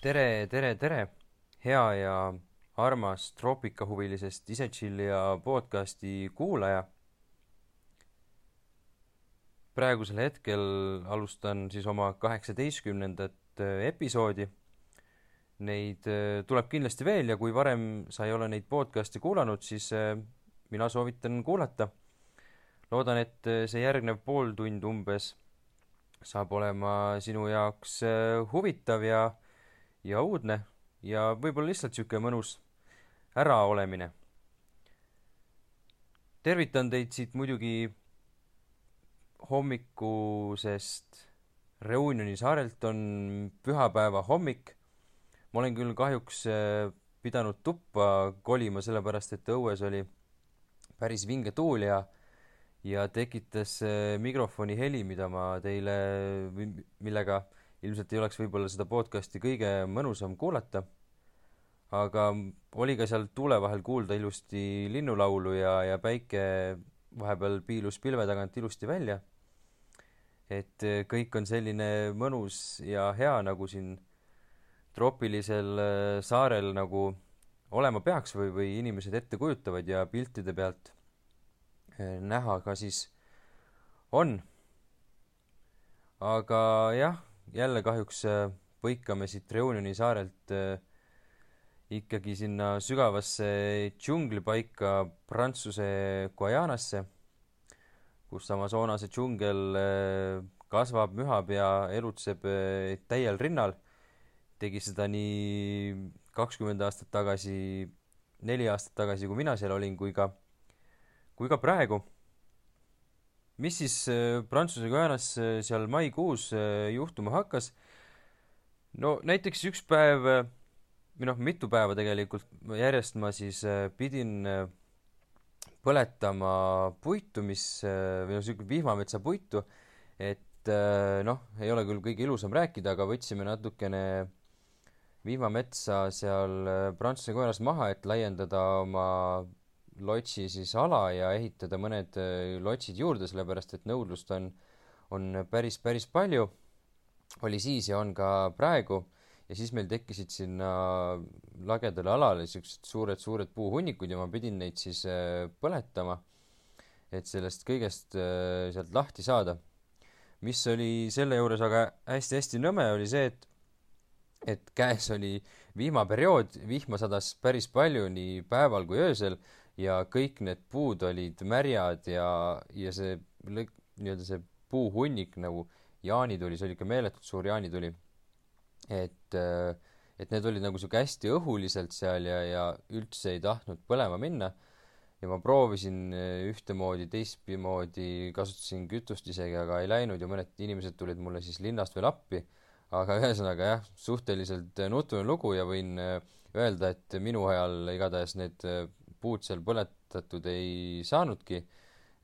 tere, tere, tere, hea ja armas troopikahuvilisest Ise Chillija podcasti kuulaja. praegusel hetkel alustan siis oma kaheksateistkümnendat äh, episoodi. Neid äh, tuleb kindlasti veel ja kui varem sa ei ole neid podcast'e kuulanud, siis äh, mina soovitan kuulata. Loodan, et see järgnev pool tund umbes saab olema sinu jaoks huvitav ja ja uudne ja võib-olla lihtsalt niisugune mõnus äraolemine. tervitan teid siit muidugi hommikusest Reunioni saarelt on pühapäeva hommik. ma olen küll kahjuks äh, pidanud tuppa kolima, sellepärast et õues oli päris vinge tuul ja ja tekitas äh, mikrofoni heli, mida ma teile, millega ilmselt ei oleks võib-olla seda podcasti kõige mõnusam kuulata, aga oli ka seal tuule vahel kuulda ilusti linnulaulu ja, ja päike vahepeal piilus pilve tagant ilusti välja. et kõik on selline mõnus ja hea, nagu siin troopilisel äh, saarel nagu olema peaks või, või inimesed ette kujutavad ja piltide pealt äh, näha ka siis on. aga jah jälle kahjuks äh, põikame siit Reunioni saarelt äh, ikkagi sinna sügavasse džunglipaika Prantsuse Guajanasse, kus Amazonase džungel kasvab, mühab ja elutseb täiel rinnal. tegi seda nii kakskümmend aastat tagasi, neli aastat tagasi, kui mina seal olin, kui ka, kui ka praegu mis siis äh, Prantsuse Guajanas äh, seal maikuus äh, juhtuma hakkas? no näiteks üks päev või noh, mitu päeva tegelikult järjest ma siis pidin põletama puitu, mis või noh, niisugune vihmametsa puitu, et noh, ei ole küll kõige ilusam rääkida, aga võtsime natukene vihmametsa seal Prantsuse Guajanas maha, et laiendada oma lotsi siis ala ja ehitada mõned äh, lotsid juurde, sellepärast et nõudlust on, on päris, päris palju. oli siis ja on ka praegu ja siis meil tekkisid sinna lagedale alale siuksed suured-suured puuhunnikud ja ma pidin neid siis äh, põletama, et sellest kõigest äh, sealt lahti saada. mis oli selle juures aga hästi-hästi nõme, oli see, et et käes oli vihmaperiood, vihma sadas päris palju nii päeval kui öösel ja kõik need puud olid märjad ja, ja see nii-öelda see puuhunnik nagu jaanituli, see oli ikka meeletult suur jaanituli. et, et need olid nagu sihuke hästi õhuliselt seal ja, ja üldse ei tahtnud põlema minna. ja ma proovisin äh, ühtemoodi, teistmoodi, kasutasin kütust isegi, aga ei läinud ja mõned inimesed tulid mulle siis linnast veel appi. aga ühesõnaga jah, suhteliselt nutune lugu ja võin äh, öelda, et minu ajal igatahes need puud seal põletatud ei saanudki,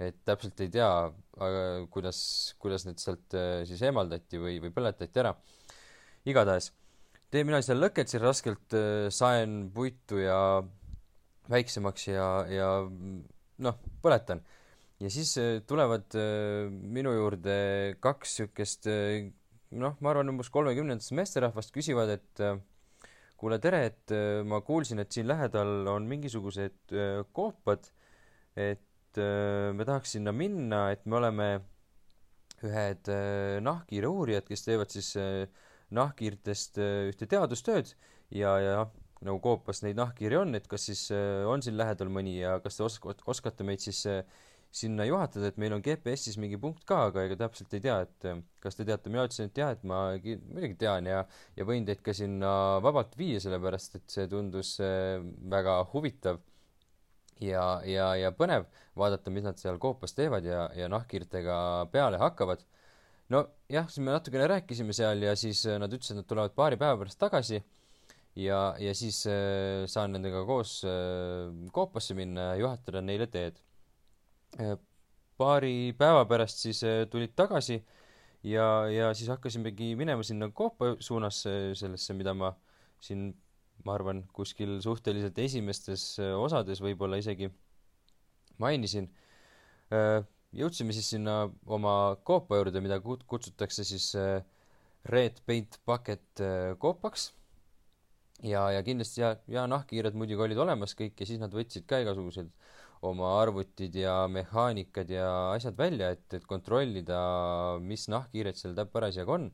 et täpselt ei tea, kuidas, kuidas need sealt äh, siis eemaldati või, või põletati ära. igatahes, teen mina seal lõketsin raskelt, äh, saen puitu ja väiksemaks ja, ja noh, põletan. ja siis äh, tulevad minu juurde kaks niisugust noh, ma arvan, umbes kolmekümnendatest meesterahvast küsivad, et kuule, tere, et äh, ma kuulsin, et siin lähedal on mingisugused äh, koopad, et äh, me tahaks sinna minna, et me oleme ühed nahkhiire uurijad, kes teevad siis nahkhiirtest ühte teadustööd ja, ja nagu koopas neid nahkhiiri on, et kas siis on siin lähedal mõni ja kas te osk-, oskate meid siis sinna juhatada, et meil on GPS-is mingi punkt ka, aga ega täpselt ei tea, et eh, kas te teate, mina ütlesin, et jah, et ma muidugi tean ja, ja võin teid ka sinna vabalt viia, sellepärast et see tundus eh, väga huvitav ja, ja, ja põnev vaadata, mis nad seal koopas teevad ja, ja nahkhiirtega peale hakkavad. nojah, siis me natukene rääkisime seal ja siis eh, nad ütlesid, et nad tulevad paari päeva pärast tagasi ja, ja siis saan nendega koos koopasse minna ja juhatada neile teed paari päeva pärast siis äh, tulid tagasi ja, ja siis hakkasimegi minema sinna Koopa suunas, sellesse, mida ma siin, ma arvan, kuskil suhteliselt esimestes äh, osades võib-olla isegi mainisin. jõudsime siis sinna oma koopa juurde, mida kut-, kutsutakse siis äh, Red Paint Bucket äh, koopaks. ja, ja kindlasti ja, ja nahkhiired muidugi olid olemas kõik ja siis nad võtsid ka igasugused oma arvutid ja mehaanikad ja asjad välja, et, et kontrollida, mis nahkhiired seal täp- parasjagu on.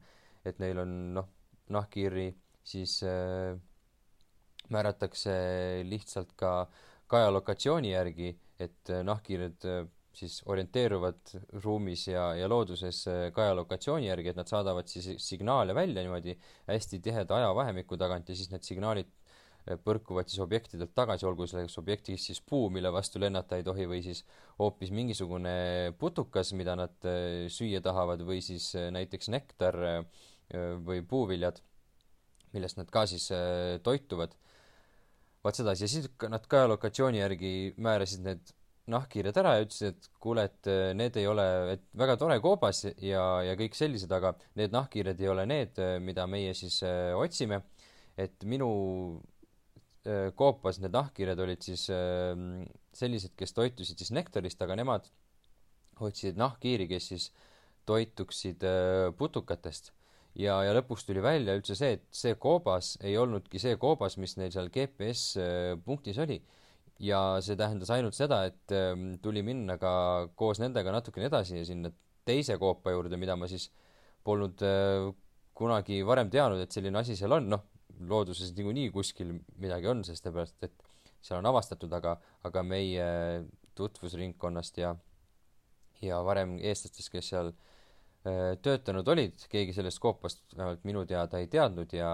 et neil on noh, nahkhiiri siis äh, määratakse lihtsalt ka kaja lokatsiooni järgi, et äh, nahkhiired äh, siis orienteeruvad ruumis ja, ja looduses äh, kaja lokatsiooni järgi, et nad saadavad siis signaale välja niimoodi hästi tiheda ajavahemiku tagant ja siis need signaalid põrkuvad siis objektidelt tagasi, olgu selleks objektiks siis puu, mille vastu lennata ei tohi, või siis hoopis mingisugune putukas, mida nad süüa tahavad, või siis näiteks nektar või puuviljad, millest nad ka siis toituvad vaat sedasi ja siis nad ka lokatsiooni järgi määrasid need nahkhiired ära ja ütlesid, et kuule, et need ei ole, et väga tore koobas ja, ja kõik sellised, aga need nahkhiired ei ole need, mida meie siis otsime. et minu koopas need nahkhiired olid siis äh, sellised, kes toitusid siis nektarist, aga nemad otsisid nahkhiiri, kes siis toituksid äh, putukatest ja, ja lõpuks tuli välja üldse see, et see koobas ei olnudki see koobas, mis neil seal GPS äh, punktis oli. ja see tähendas ainult seda, et ähm, tuli minna ka koos nendega natukene edasi ja sinna teise koopa juurde, mida ma siis polnud äh, kunagi varem teadnud, et selline asi seal on, noh, looduses niikuinii kuskil midagi on, sest seepärast, et seal on avastatud, aga, aga meie tutvusringkonnast ja, ja varem eestlastest, kes seal äh, Äh, töötanud olid, keegi sellest koopast vähemalt minu teada ei teadnud ja,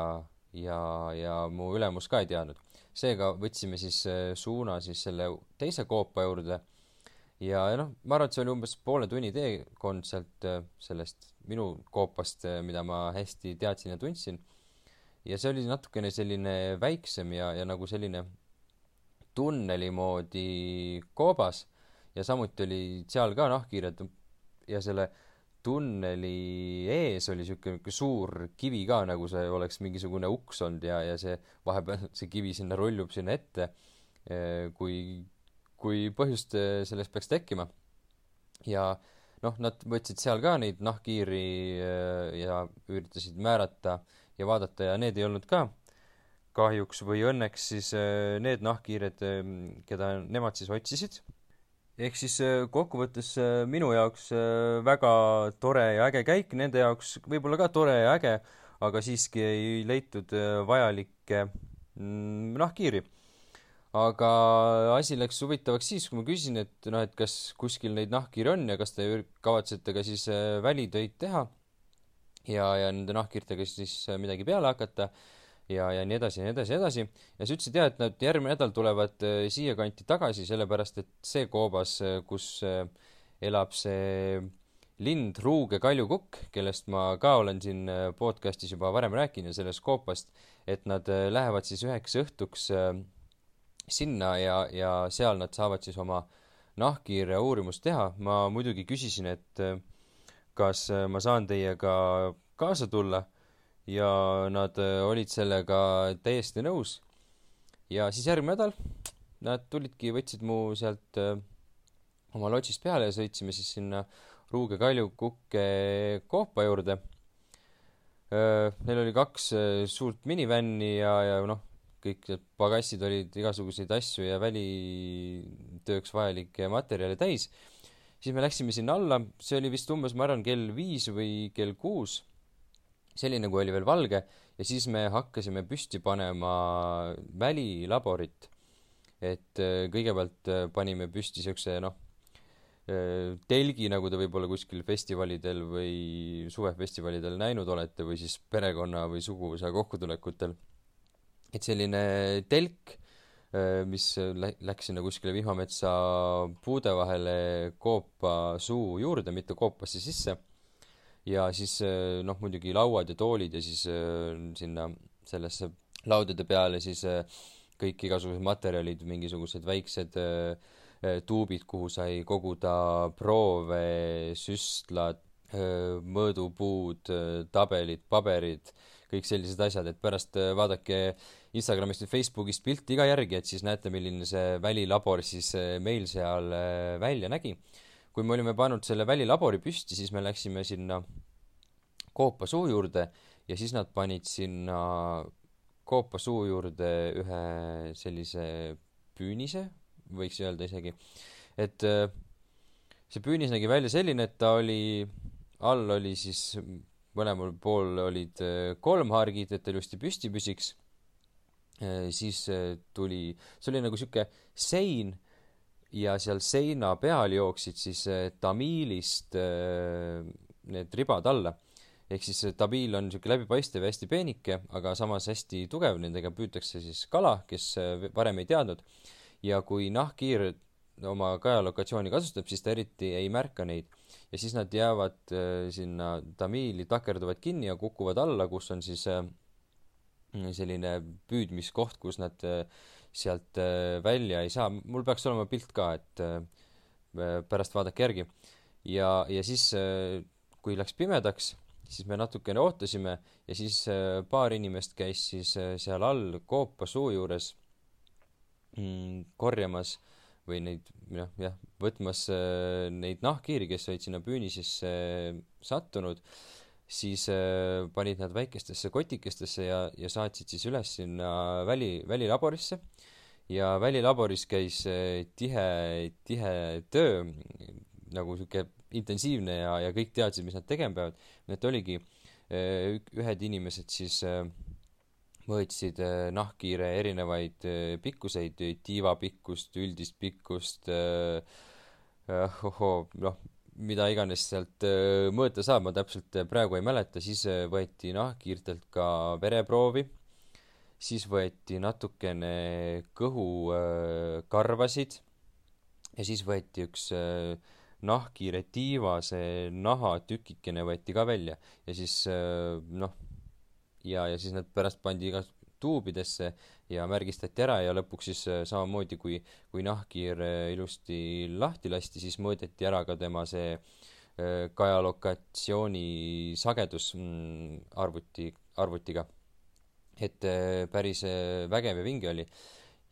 ja, ja mu ülemus ka ei teadnud. seega võtsime siis äh, suuna siis selle teise koopa juurde ja, ja noh, ma arvan, et see oli umbes poole tunni teekond sealt äh, sellest minu koopast, mida ma hästi teadsin ja tundsin. Ja see oli natukene selline väiksem ja, ja nagu selline tunneli moodi koobas ja samuti oli seal ka nahkhiired ja selle tunneli ees oli niisugune suur kivi ka, nagu see oleks mingisugune uks olnud ja, ja see vahepeal, see kivi sinna rullub sinna ette, eh, kui, kui põhjust eh, selleks peaks tekkima. ja noh, nad võtsid seal ka neid nahkhiiri eh, ja üritasid määrata ja vaadata ja need ei olnud ka kahjuks või õnneks siis need nahkhiired, keda nemad siis otsisid ehk siis äh, kokkuvõttes äh, minu jaoks äh, väga tore ja äge käik, nende jaoks võib-olla ka tore ja äge, aga siiski ei leitud vajalikke mm, nahkhiiri. aga asi läks huvitavaks siis, kui ma küsisin, et noh, et kas kuskil neid nahkhiire on ja kas te kavatsete ka siis välitöid teha ja, ja nende nahkhiirtega siis midagi peale hakata ja, ja nii edasi ja nii edasi ja edasi. ja sa ütlesid jah, et nad järgmine nädal tulevad äh, siiakanti tagasi, sellepärast et see koobas, äh, kus äh, elab see lind Ruuge kaljukukk, kellest ma ka olen siin podcastis juba varem rääkinud sellest koopast, et nad lähevad siis üheks õhtuks sinna ja, ja seal nad saavad siis oma nahkhiire uurimust teha. ma muidugi küsisin, et kas ma saan teiega kaasa tulla ja nad äh, olid sellega täiesti nõus. ja siis järgmine nädal nad tulidki, võtsid mu sealt äh, oma lotšist peale ja sõitsime siis sinna Ruuge Kaljukukke koopa juurde. Äh, neil oli kaks suurt minivänni ja, ja noh, kõik need pagassid olid igasuguseid asju ja välitööks vajalikke materjale täis. Siis me läksime sinna alla, see oli vist umbes, ma arvan, kell viis või kell kuus selline, kui oli veel valge, ja siis me hakkasime püsti panema välilaborit. et äh, kõigepealt äh, panime püsti siukse noh, äh, telgi, nagu te võib-olla kuskil festivalidel või suvefestivalidel näinud olete või siis perekonna või suguvõsa kokkutulekutel. et selline telk, mis läks sinna kuskile vihmametsa puude vahele koopa suu juurde, mitte koopasse sisse. Ja siis äh, noh, muidugi lauad ja toolid ja siis äh, sinna sellesse laudade peale siis äh, kõik igasugused materjalid, mingisugused väiksed tuubid, kuhu sai koguda proove, süstlad, mõõdupuud, tabelid, paberid, kõik sellised asjad, et pärast vaadake Instagramist või Facebookist pilti ka järgi, et siis näete, milline see välilabor siis meil seal välja nägi. Kui me olime pannud selle välilabori püsti, siis me läksime sinna Koopa suu juurde ja siis nad panid sinna Koopa suu juurde ühe sellise püünise, võiks öelda isegi, et äh, see püünis nägi välja selline, et ta oli, all oli siis, mõlemal pool olid äh, kolmhargid, et ta ilusti püsti püsiks. Äh, siis tuli, see oli nagu sihuke sein ja seal seina peal jooksid siis tamiilist need ribad alla ehk siis tamiil on niisugune läbipaistev ja hästi peenike, aga samas hästi tugev, nendega püütakse siis kala, kes varem ei teadnud ja kui nahkhiir oma kajalokatsiooni kasutab, siis ta eriti ei märka neid. Ja siis nad jäävad äh, sinna tamiili, takerduvad kinni ja kukuvad alla, kus on siis äh, selline püüdmiskoht, kus nad äh, sealt äh, välja ei saa. mul peaks olema pilt ka, et äh, pärast vaadake järgi. ja, ja siis äh,, kui läks pimedaks, siis me natukene ootasime ja siis äh, paar inimest käis siis äh, seal all koopa suu juures mm, korjamas või neid, noh jah, võtmas äh, neid nahkhiiri, kes olid sinna püünisesse äh, sattunud, siis äh, panid nad väikestesse kotikestesse ja, ja saatsid siis üles sinna väli, välilaborisse. ja välilaboris käis äh, tihe, tihe töö, nagu sihuke intensiivne ja, ja kõik teadsid, mis nad tegema peavad. et oligi äh, ühed inimesed siis äh, mõõtsid äh, nahkhiire erinevaid äh, pikkuseid, tiivapikkust, üldist pikkust, äh, noh, mida iganes sealt mõõta saab, ma täpselt praegu ei mäleta, siis võeti nahkhiirtelt ka vereproovi, siis võeti natukene kõhukarvasid ja siis võeti üks nahkhiire tiivase nahatükikene võeti ka välja ja siis noh, ja, ja siis nad pärast pandi igas tuubidesse ja märgistati ära ja lõpuks siis äh, samamoodi, kui, kui nahkhiir äh, ilusti lahti lasti, siis mõõdeti ära ka tema see äh, kajalokatsiooni sagedus mm, arvuti, arvutiga. et päris vägev ja vinge oli.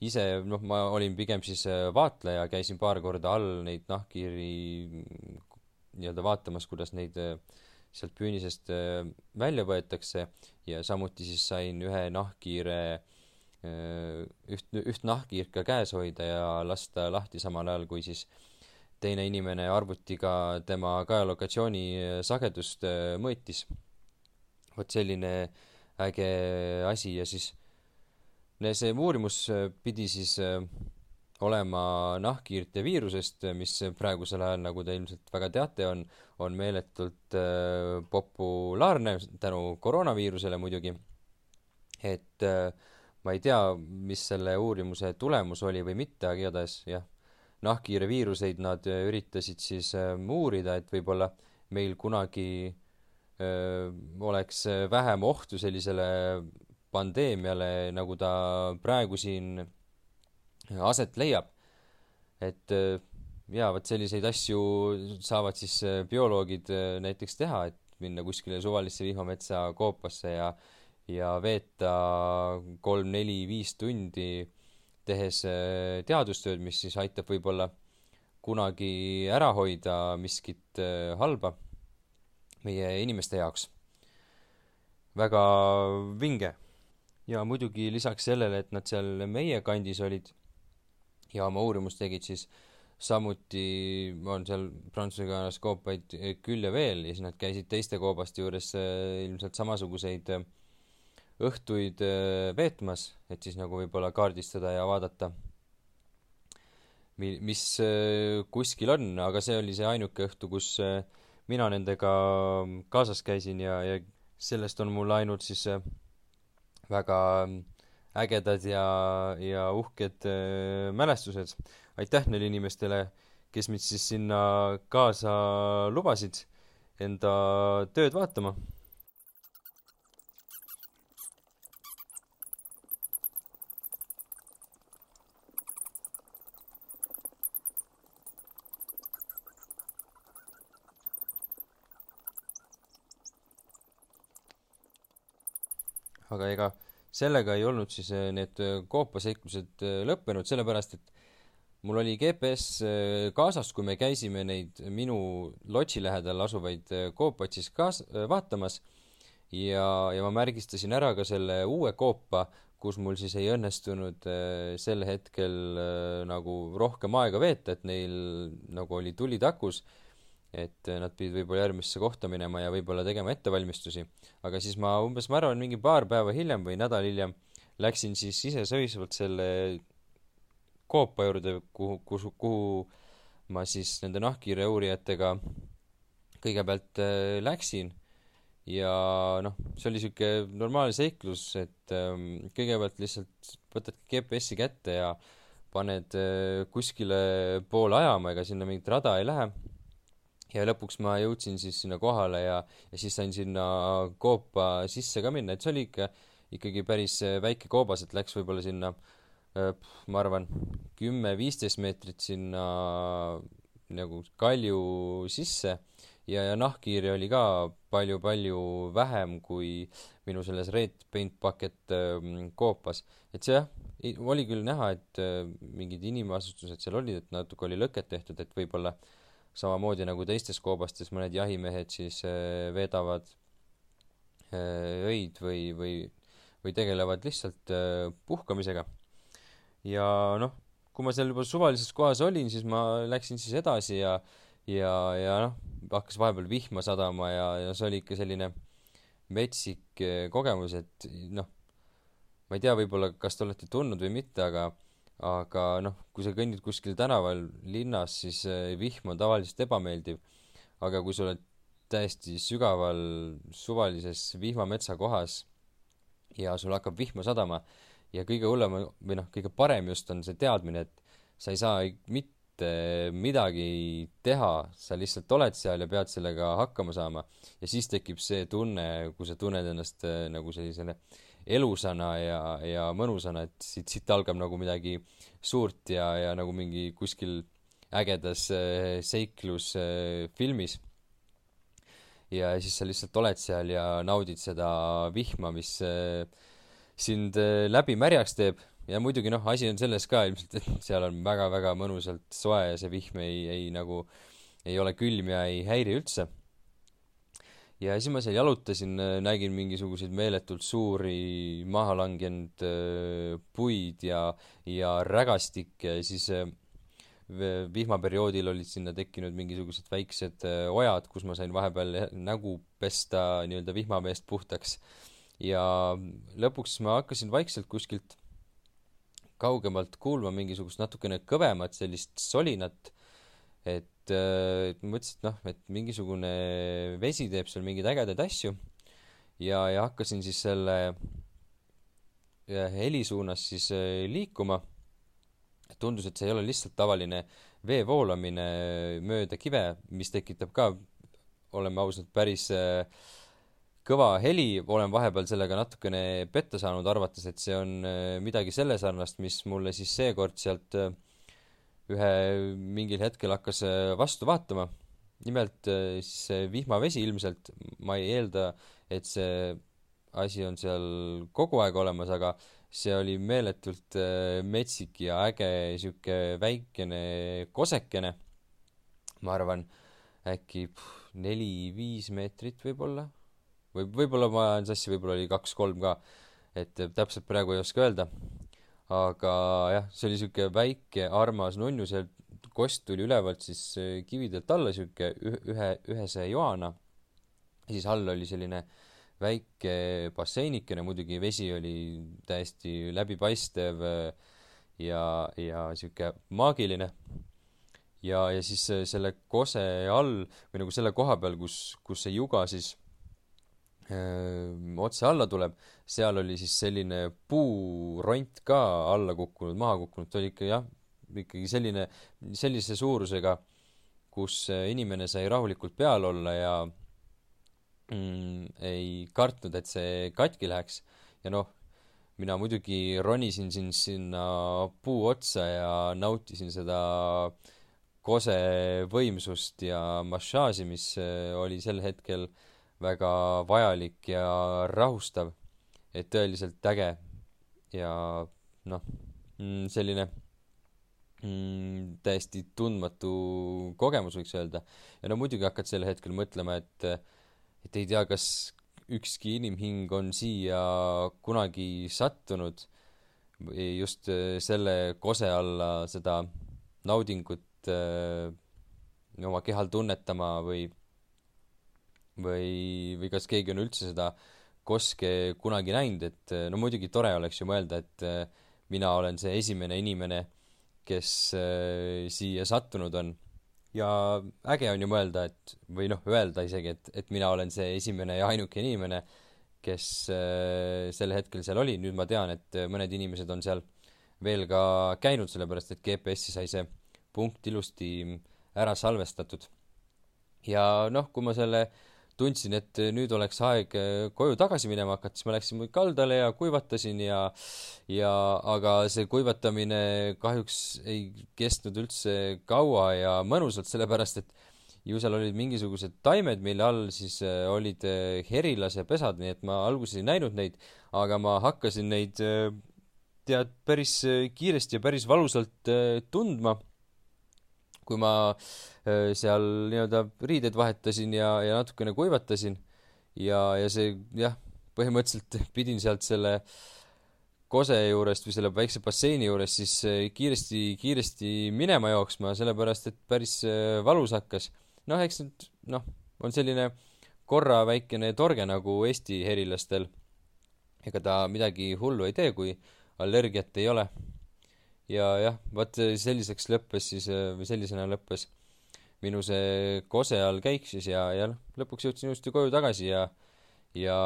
ise, noh, ma olin pigem siis vaatleja, käisin paar korda all neid nahkhiiri mm, nii-öelda vaatamas, kuidas neid äh, sealt püünisest äh, välja võetakse ja samuti siis sain ühe nahkhiire, äh, üht, üht nahkhiirka käes hoida ja lasta lahti samal ajal, kui siis teine inimene arvutiga tema kajalokatsiooni äh, sagedust mõõtis. vot selline äge asi ja siis see uurimus pidi siis olema nahkhiirte viirusest, mis praegusel ajal, nagu te ilmselt väga teate, on, on meeletult äh, populaarne tänu koroonaviirusele muidugi. et äh, ma ei tea, mis selle uurimuse tulemus oli või mitte, aga igatahes jah, nahkhiire viiruseid nad üritasid siis äh, uurida, et võib-olla meil kunagi äh, oleks vähem ohtu sellisele pandeemiale, nagu ta praegu siin aset leiab. et äh, jaa, vot selliseid asju saavad siis äh, bioloogid äh, näiteks teha, et minna kuskile suvalisse vihmametsa koopasse ja ja veeta kolm-neli-viis tundi tehes teadustööd, mis siis aitab võib-olla kunagi ära hoida miskit halba meie inimeste jaoks. väga vinge. ja muidugi lisaks sellele, et nad seal meie kandis olid ja oma uurimust tegid, siis samuti on seal Prantsuse kanalas koopaid küll ja veel ja siis nad käisid teiste koobaste juures äh, ilmselt samasuguseid äh, õhtuid veetmas, et siis nagu võib-olla kaardistada ja vaadata, mi-, mis kuskil on, aga see oli see ainuke õhtu, kus mina nendega kaasas käisin ja, ja sellest on mul ainult siis väga ägedad ja, ja uhked äh, mälestused. aitäh neile inimestele, kes mind siis sinna kaasa lubasid enda tööd vaatama. aga ega sellega ei olnud siis äh, need äh, koopaseiklused äh, lõppenud, sellepärast et mul oli GPS kaasas, kui me käisime neid minu lotši lähedal asuvaid koopaid siis kaas-, vaatamas. Ja, ja ma märgistasin ära ka selle uue koopa, kus mul siis ei õnnestunud sel hetkel nagu rohkem aega veeta, et neil nagu oli tuli takus, et nad pidid võib-olla järgmisse kohta minema ja võib-olla tegema ettevalmistusi. aga siis ma umbes, ma arvan, mingi paar päeva hiljem või nädal hiljem läksin siis iseseisvalt selle koopa juurde, kuhu, kuhu, kuhu ma siis nende nahkhiire uurijatega kõigepealt äh, läksin ja noh, see oli sihuke normaalne seiklus, et ähm, kõigepealt lihtsalt võtad GPS-i kätte ja paned äh, kuskile poole ajama, ega sinna mingit rada ei lähe. Ja lõpuks ma jõudsin siis sinna kohale ja, ja siis sain sinna koopa sisse ka minna, et see oli ikka, ikkagi päris äh, väike koobas, et läks võib-olla sinna äh, Äh, ma arvan, kümme-viisteist meetrit sinna nagu kalju sisse ja, ja nahkhiiri oli ka palju-palju vähem kui minu selles Red Paint Bucket äh, koopas. et see jah, oli küll näha, et äh, mingid inimasustused seal olid, et natuke oli lõket tehtud, et võib-olla samamoodi nagu teistes koobastes mõned jahimehed siis äh, veedavad äh, öid või, või, või tegelevad lihtsalt äh, puhkamisega. Ja noh, kui ma seal juba suvalises kohas olin, siis ma läksin siis edasi ja ja, ja noh, hakkas vahepeal vihma sadama ja, ja see oli ikka selline metsik kogemus, et noh, ma ei tea, võib-olla kas te olete tundnud või mitte, aga aga noh, kui sa kõnnid kuskil tänaval linnas, siis eh, vihm on tavaliselt ebameeldiv. aga kui sa oled täiesti sügaval suvalises vihmametsa kohas ja sul hakkab vihma sadama, ja kõige hullem või noh, kõige parem just on see teadmine, et sa ei saa mitte midagi teha, sa lihtsalt oled seal ja pead sellega hakkama saama. ja siis tekib see tunne, kui sa tunned ennast äh, nagu sellisele elusana ja, ja mõnusana, et siit, siit algab nagu midagi suurt ja, ja nagu mingi kuskil ägedas äh, seiklusfilmis äh, ja siis sa lihtsalt oled seal ja naudid seda vihma, mis äh, sind äh, läbi märjaks teeb ja muidugi noh, asi on selles ka ilmselt, et seal on väga-väga mõnusalt soe ja see vihm ei, ei nagu, ei ole külm ja ei häiri üldse. Ja siis ma seal jalutasin, äh, nägin mingisuguseid meeletult suuri maha langenud äh, puid ja, ja rägastikke ja siis vihmaperioodil olid sinna tekkinud mingisugused väiksed ojad, kus ma sain vahepeal nägu pesta nii-öelda vihmameest puhtaks. Ja lõpuks ma hakkasin vaikselt kuskilt kaugemalt kuulma mingisugust natukene kõvemat sellist solinat, et äh, mõtlesin, et noh, et mingisugune vesi teeb seal mingeid ägedaid asju ja, ja hakkasin siis selle heli suunas siis äh, liikuma. tundus, et see ei ole lihtsalt tavaline vee voolamine mööda kive, mis tekitab ka, oleme ausad, päris äh, kõva heli, olen vahepeal sellega natukene petta saanud, arvates, et see on äh, midagi selle sarnast, mis mulle siis seekord sealt äh, ühe mingil hetkel hakkas äh, vastu vaatama. nimelt siis see vihmavesi ilmselt, ma ei eelda, et see asi on seal kogu aeg olemas, aga see oli meeletult metsik ja äge sihuke väikene kosekene. ma arvan, äkki neli-viis meetrit võib-olla või võib-olla ma ajan sassi, võib-olla oli kaks-kolm ka, et täpselt praegu ei oska öelda. Aga jah, see oli sihuke väike armas nunnu, see kost tuli ülevalt siis eh, kividelt alla, sihuke ühe, ühese joana. siis all oli selline väike basseinikene, muidugi vesi oli täiesti läbipaistev eh, ja, ja sihuke maagiline ja, ja siis selle kose all või nagu selle koha peal, kus, kus see juga siis otse alla tuleb, seal oli siis selline puuront ka alla kukkunud, maha kukkunud, ta oli ikka jah, ikkagi selline, sellise suurusega, kus inimene sai rahulikult peal olla ja mm, ei kartnud, et see katki läheks. ja noh, mina muidugi ronisin siin sinna puu otsa ja nautisin seda kose võimsust ja massaaži, mis oli sel hetkel äh, väga vajalik ja rahustav, et tõeliselt äge ja noh, mm, selline mm, täiesti tundmatu kogemus, võiks öelda. ja no muidugi hakkad sel hetkel mõtlema, et et ei tea, kas ükski inimhing on siia kunagi sattunud just selle kose alla seda naudingut öö, oma kehal tunnetama või või, või kas keegi on üldse seda koske kunagi näinud, et no muidugi tore oleks ju mõelda, et mina olen see esimene inimene, kes äh, siia sattunud on. ja äge on ju mõelda, et või noh, öelda isegi, et, et mina olen see esimene ja ainuke inimene, kes sel hetkel seal oli, nüüd ma tean, et mõned inimesed on seal veel ka käinud, sellepärast et GPS-i sai see punkt ilusti ära salvestatud. ja noh, kui ma selle äh, tundsin, et nüüd oleks aeg äh, koju tagasi minema hakata, siis ma läksin kaldale ja kuivatasin ja ja aga see kuivatamine kahjuks ei kestnud üldse kaua ja mõnusalt, sellepärast et ju seal olid mingisugused taimed, mille all siis äh, olid äh, herilasepesad, nii et ma alguses ei näinud neid, aga ma hakkasin neid tead, päris kiiresti ja päris valusalt tundma kui ma seal nii-öelda riideid vahetasin ja, ja natukene kuivatasin ja, ja see jah, põhimõtteliselt pidin sealt selle kose juurest või selle väikse basseini juurest siis kiiresti, kiiresti minema jooksma, sellepärast et päris valus hakkas. noh, eks nüüd noh, on selline korra väikene torge nagu Eesti herilastel. ega ta midagi hullu ei tee, kui allergiat ei ole ja jah, vot selliseks lõppes siis, või sellisena lõppes minu see kose all käik siis ja, ja noh, lõpuks jõudsin ilusti koju tagasi ja ja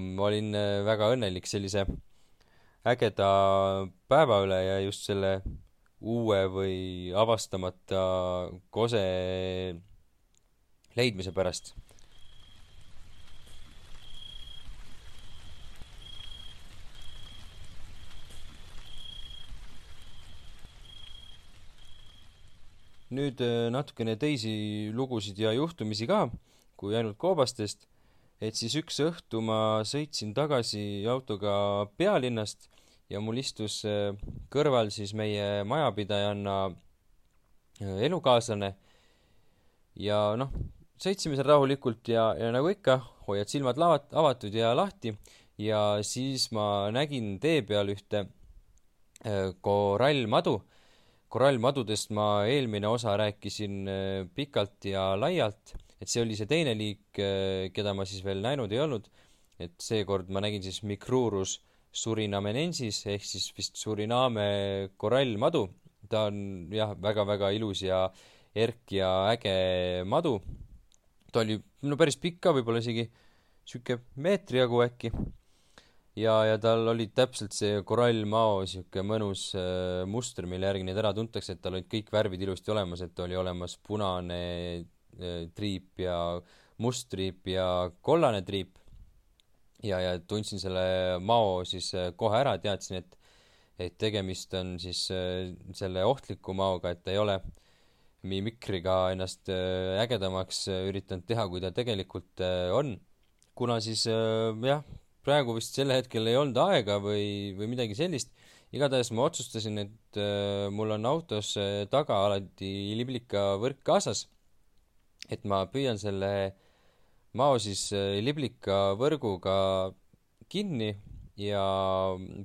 ma olin väga õnnelik sellise ägeda päeva üle ja just selle uue või avastamata kose leidmise pärast nüüd äh, natukene teisi lugusid ja juhtumisi ka, kui ainult koobastest, et siis üks õhtu ma sõitsin tagasi autoga pealinnast ja mul istus äh, kõrval siis meie majapidajanna äh, elukaaslane. Ja noh, sõitsime seal rahulikult ja, ja nagu ikka, hoiad silmad lavat-, avatud ja lahti. Ja siis ma nägin tee peal ühte korallmadu korallmadudest ma eelmine osa rääkisin äh, pikalt ja laialt, et see oli see teine liik, äh, keda ma siis veel näinud ei olnud, et seekord ma nägin siis Micrurus surinamenensis ehk siis vist Suriname korallmadu. ta on jah, väga-väga ilus ja erk ja äge madu. ta oli no päris pikk ka, võib-olla isegi sihuke meetri jagu äkki ja, ja tal oli täpselt see korallmao sihuke mõnus äh, muster, mille järgi neid ära tuntakse, et tal olid kõik värvid ilusti olemas, et oli olemas punane äh, triip ja must triip ja kollane triip. ja, ja tundsin selle mao siis äh, kohe ära, teadsin, et et tegemist on siis äh, selle ohtliku maoga, et ei ole mimikriga ennast äh, ägedamaks äh, üritanud teha, kui ta tegelikult äh, on. kuna siis jah, praegu vist sel hetkel ei olnud aega või, või midagi sellist. igatahes ma otsustasin, et äh, mul on autos taga alati liblikavõrk kaasas. et ma püüan selle mao siis äh, liblikavõrguga kinni ja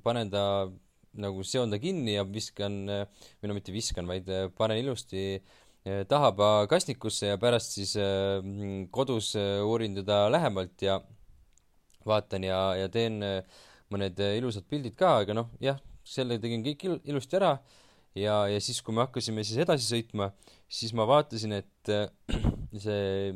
panen ta nagu seon ta kinni ja viskan, äh, või no mitte viskan, vaid äh, panen ilusti tahaba kastnikusse ja pärast siis kodus uurin teda lähemalt ja vaatan ja, ja teen äh, mõned äh, ilusad pildid ka, aga noh, jah, selle tegin kõik il ilusti ära. Ja, ja siis, kui me hakkasime siis edasi sõitma, siis ma vaatasin, et äh, see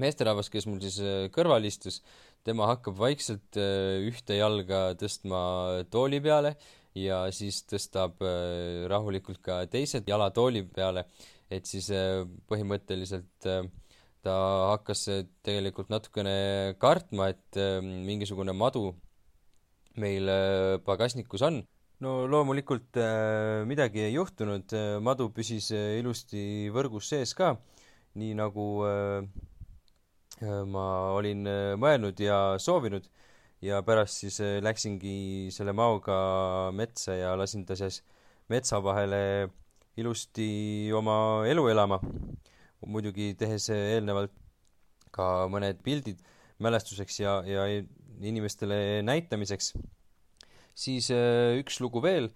meesterahvas, kes mul siis kõrval istus, tema hakkab vaikselt ühte jalga tõstma tooli peale ja siis tõstab rahulikult ka teised jalad tooli peale, et siis põhimõtteliselt äh, ta hakkas tegelikult natukene kartma, et ähm, mingisugune madu meil äh, pagasnikus on. no loomulikult midagi ei juhtunud, madu püsis ilusti võrgus sees ka, nii nagu ma olin mõelnud ja soovinud ja pärast siis läksingi selle maoga metsa ja lasin ta siis metsa vahele ilusti oma elu elama. Muidugi tehes eelnevalt ka mõned pildid mälestuseks ja, ja inimestele näitamiseks. siis üks lugu veel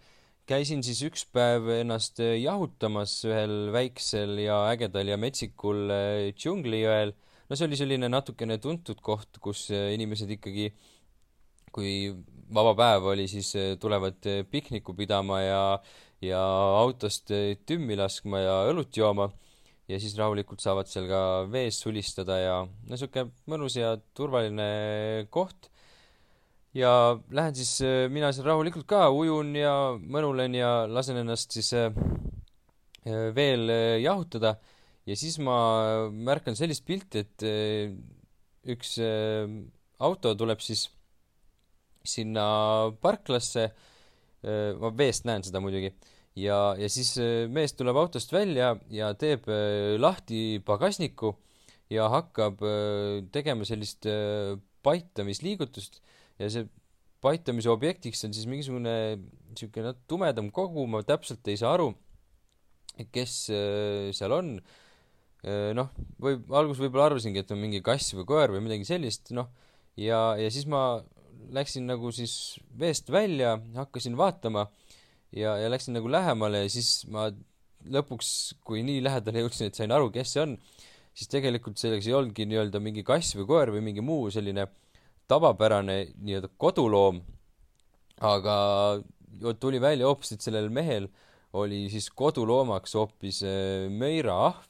käisin siis üks päev ennast äh, jahutamas ühel väiksel ja ägedal ja metsikul äh, džunglijõel. no see oli selline natukene tuntud koht, kus äh, inimesed ikkagi, kui vaba päev oli, siis tulevad pikniku pidama ja, ja autost tümmi laskma ja õlut jooma. Ja siis rahulikult saavad seal ka vees sulistada ja no sihuke mõnus ja turvaline koht. Ja lähen siis äh, mina seal rahulikult ka, ujun ja mõnulen ja lasen ennast siis äh, äh, veel jahutada. Ja siis ma märkan sellist pilti, et üks auto tuleb siis sinna parklasse, ma veest näen seda muidugi, ja, ja siis mees tuleb autost välja ja teeb lahti pagasniku ja hakkab tegema sellist paitamisliigutust ja see paitamise objektiks on siis mingisugune niisugune tumedam kogu, ma täpselt ei saa aru, kes äh, seal on. Äh, noh, võib, alguses võib-olla arvasingi, et on mingi kass või koer või midagi sellist, noh, ja, ja siis ma läksin nagu siis veest välja, hakkasin vaatama ja, ja läksin nagu lähemale ja siis ma lõpuks, kui nii lähedale jõudsin, et sain aru, kes see on, siis tegelikult selleks ei olnudki nii-öelda mingi kass või koer või mingi muu selline tavapärane nii-öelda koduloom, aga tuli välja hoopis, et sellel mehel oli siis koduloomaks hoopis äh, möiraahv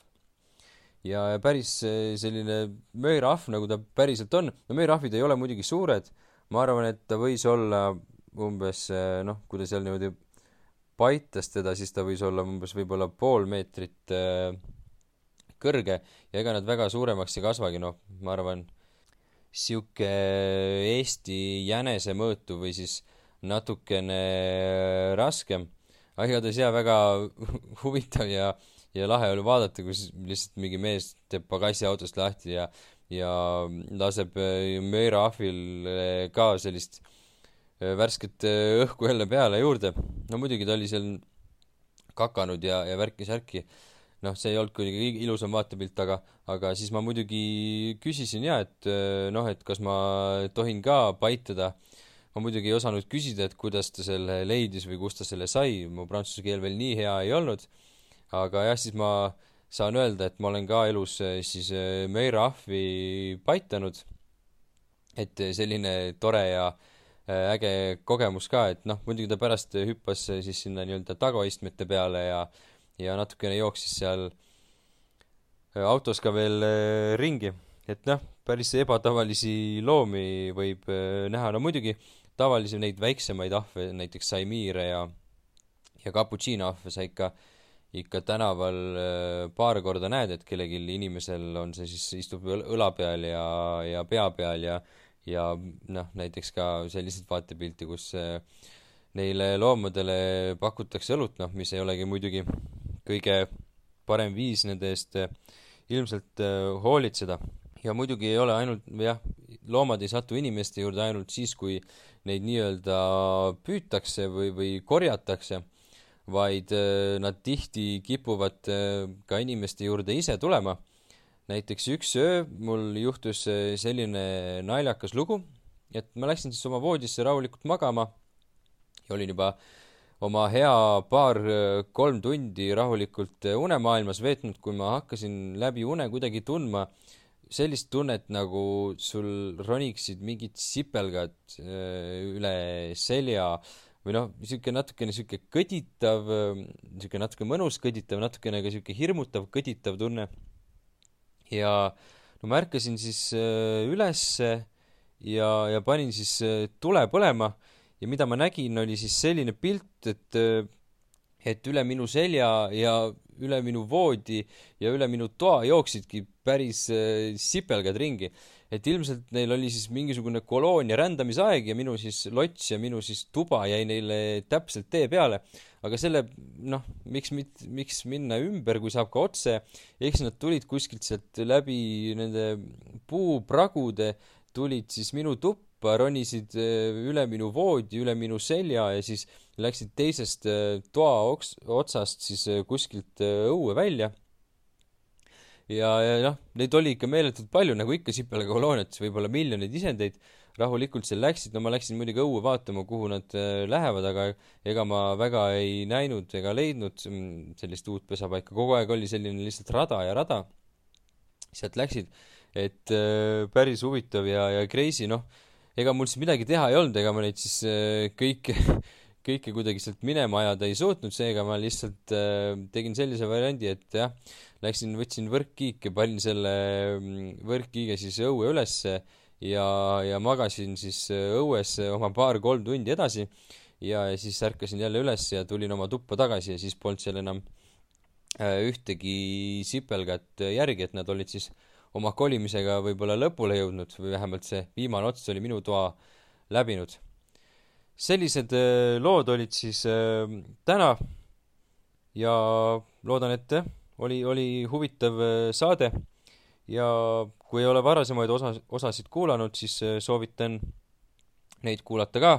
ja päris äh, selline möiraahv, nagu ta päriselt on. no möiraahvid ei ole muidugi suured, ma arvan, et ta võis olla umbes äh, noh, kui ta seal niimoodi paitas teda, siis ta võis olla umbes võib-olla pool meetrit kõrge ja ega nad väga suuremaks ei kasvagi, noh, ma arvan sihuke Eesti jänesemõõtu või siis natukene raskem. aga igatahes jaa, väga huvitav ja, ja lahe oli vaadata, kus lihtsalt mingi mees teeb pagassi autost lahti ja, ja laseb äh, mööraahvil ka sellist äh, värsket äh, õhku jälle peale juurde. no muidugi ta oli seal kakanud ja, ja värki-särki noh, see ei olnud kuidagi ilusam vaatepilt, aga, aga siis ma muidugi küsisin ja et noh, et kas ma tohin ka paitada. ma muidugi ei osanud küsida, et kuidas ta selle leidis või kust ta selle sai, mu prantsuse keel veel nii hea ei olnud. aga jah, siis ma saan öelda, et ma olen ka elus siis eh, meirahvi paitanud. et selline tore ja äge kogemus ka, et noh, muidugi ta pärast hüppas siis sinna nii-öelda tagaistmete peale ja ja natukene jooksis seal äh, autos ka veel äh, ringi. et noh, päris ebatavalisi loomi võib äh, näha, no muidugi tavalisi neid väiksemaid ahve, näiteks saimiire ja ja kaputsiinoahve sa ikka, ikka tänaval paar korda näed, et kellelgi inimesel on see siis, istub õla peal ja, ja pea peal ja ja noh, näiteks ka selliseid vaatepilti, kus neile loomadele pakutakse õlut, noh, mis ei olegi muidugi kõige parem viis nende eest eh, ilmselt eh, hoolitseda. ja muidugi ei ole ainult, jah, loomad ei satu inimeste juurde ainult siis, kui neid nii-öelda püütakse või, või korjatakse, vaid eh, nad tihti kipuvad ka inimeste juurde ise tulema. Näiteks üks öö mul juhtus selline naljakas lugu, et ma läksin siis oma voodisse rahulikult magama ja olin juba äh, oma hea paar-kolm tundi rahulikult unemaailmas veetnud, kui ma hakkasin läbi une kuidagi tundma sellist tunnet, nagu sul roniksid mingid sipelgad äh, üle selja või noh, niisugune natukene niisugune kõditav, niisugune natuke mõnus kõditav, natukene ka niisugune hirmutav kõditav tunne. Ja no ma ärkasin siis äh, ülesse ja, ja panin siis äh, tule põlema. Ja mida ma nägin, oli siis selline pilt, et et üle minu selja ja üle minu voodi ja üle minu toa jooksidki päris äh, sipelgad ringi. et ilmselt neil oli siis mingisugune koloonia rändamisaeg ja minu siis lots ja minu siis tuba jäi neile täpselt tee peale. aga selle, noh, miks mit-, miks minna ümber, kui saab ka otse, eks nad tulid kuskilt sealt läbi nende puupragude tulid siis minu tuppa tuppa, ronisid üle minu voodi, üle minu selja ja siis läksid teisest toa oks-, otsast siis kuskilt õue välja. ja, ja noh, neid oli ikka meeletult palju, nagu ikka sipelgakolooniates, võib-olla miljoneid isendeid rahulikult seal läksid, no ma läksin muidugi õue vaatama, kuhu nad äh, lähevad, aga ega ma väga ei näinud ega leidnud mm, sellist uut pesapaika, kogu aeg oli selline lihtsalt rada ja rada. sealt läksid, et päris huvitav ja, ja crazy, noh, ega mul siis midagi teha ei olnud, ega ma neid siis äh, kõike kõike kuidagi sealt minema ajada ei suutnud, seega ma lihtsalt äh, tegin sellise variandi, et jah, läksin, võtsin võrkkiike, panin selle mm, võrkkiige siis õue ülesse ja, ja magasin siis äh, õues äh, oma paar-kolm tundi edasi ja siis ärkasin jälle üles ja tulin oma tuppa tagasi ja siis polnud seal enam äh, ühtegi sipelgat järgi, et nad olid siis oma kolimisega võib-olla lõpule jõudnud või vähemalt see viimane ots oli minu toa läbinud. sellised lood olid siis täna ja loodan, et oli, oli huvitav saade ja kui ei ole varasemaid osa, osasid kuulanud, siis äh, soovitan neid kuulata ka,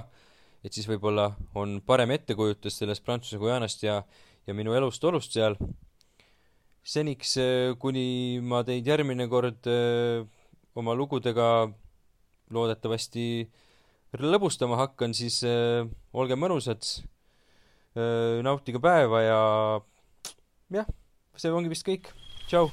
et siis võib-olla on parem ettekujutus sellest Prantsuse Guyanast ja, ja minu elust-olust seal. Seniks, äh, kuni ma teid järgmine kord äh, oma lugudega loodetavasti lõbustama hakkan, siis öö, olge mõnusad, nautige päeva ja jah, see ongi vist kõik. tšau!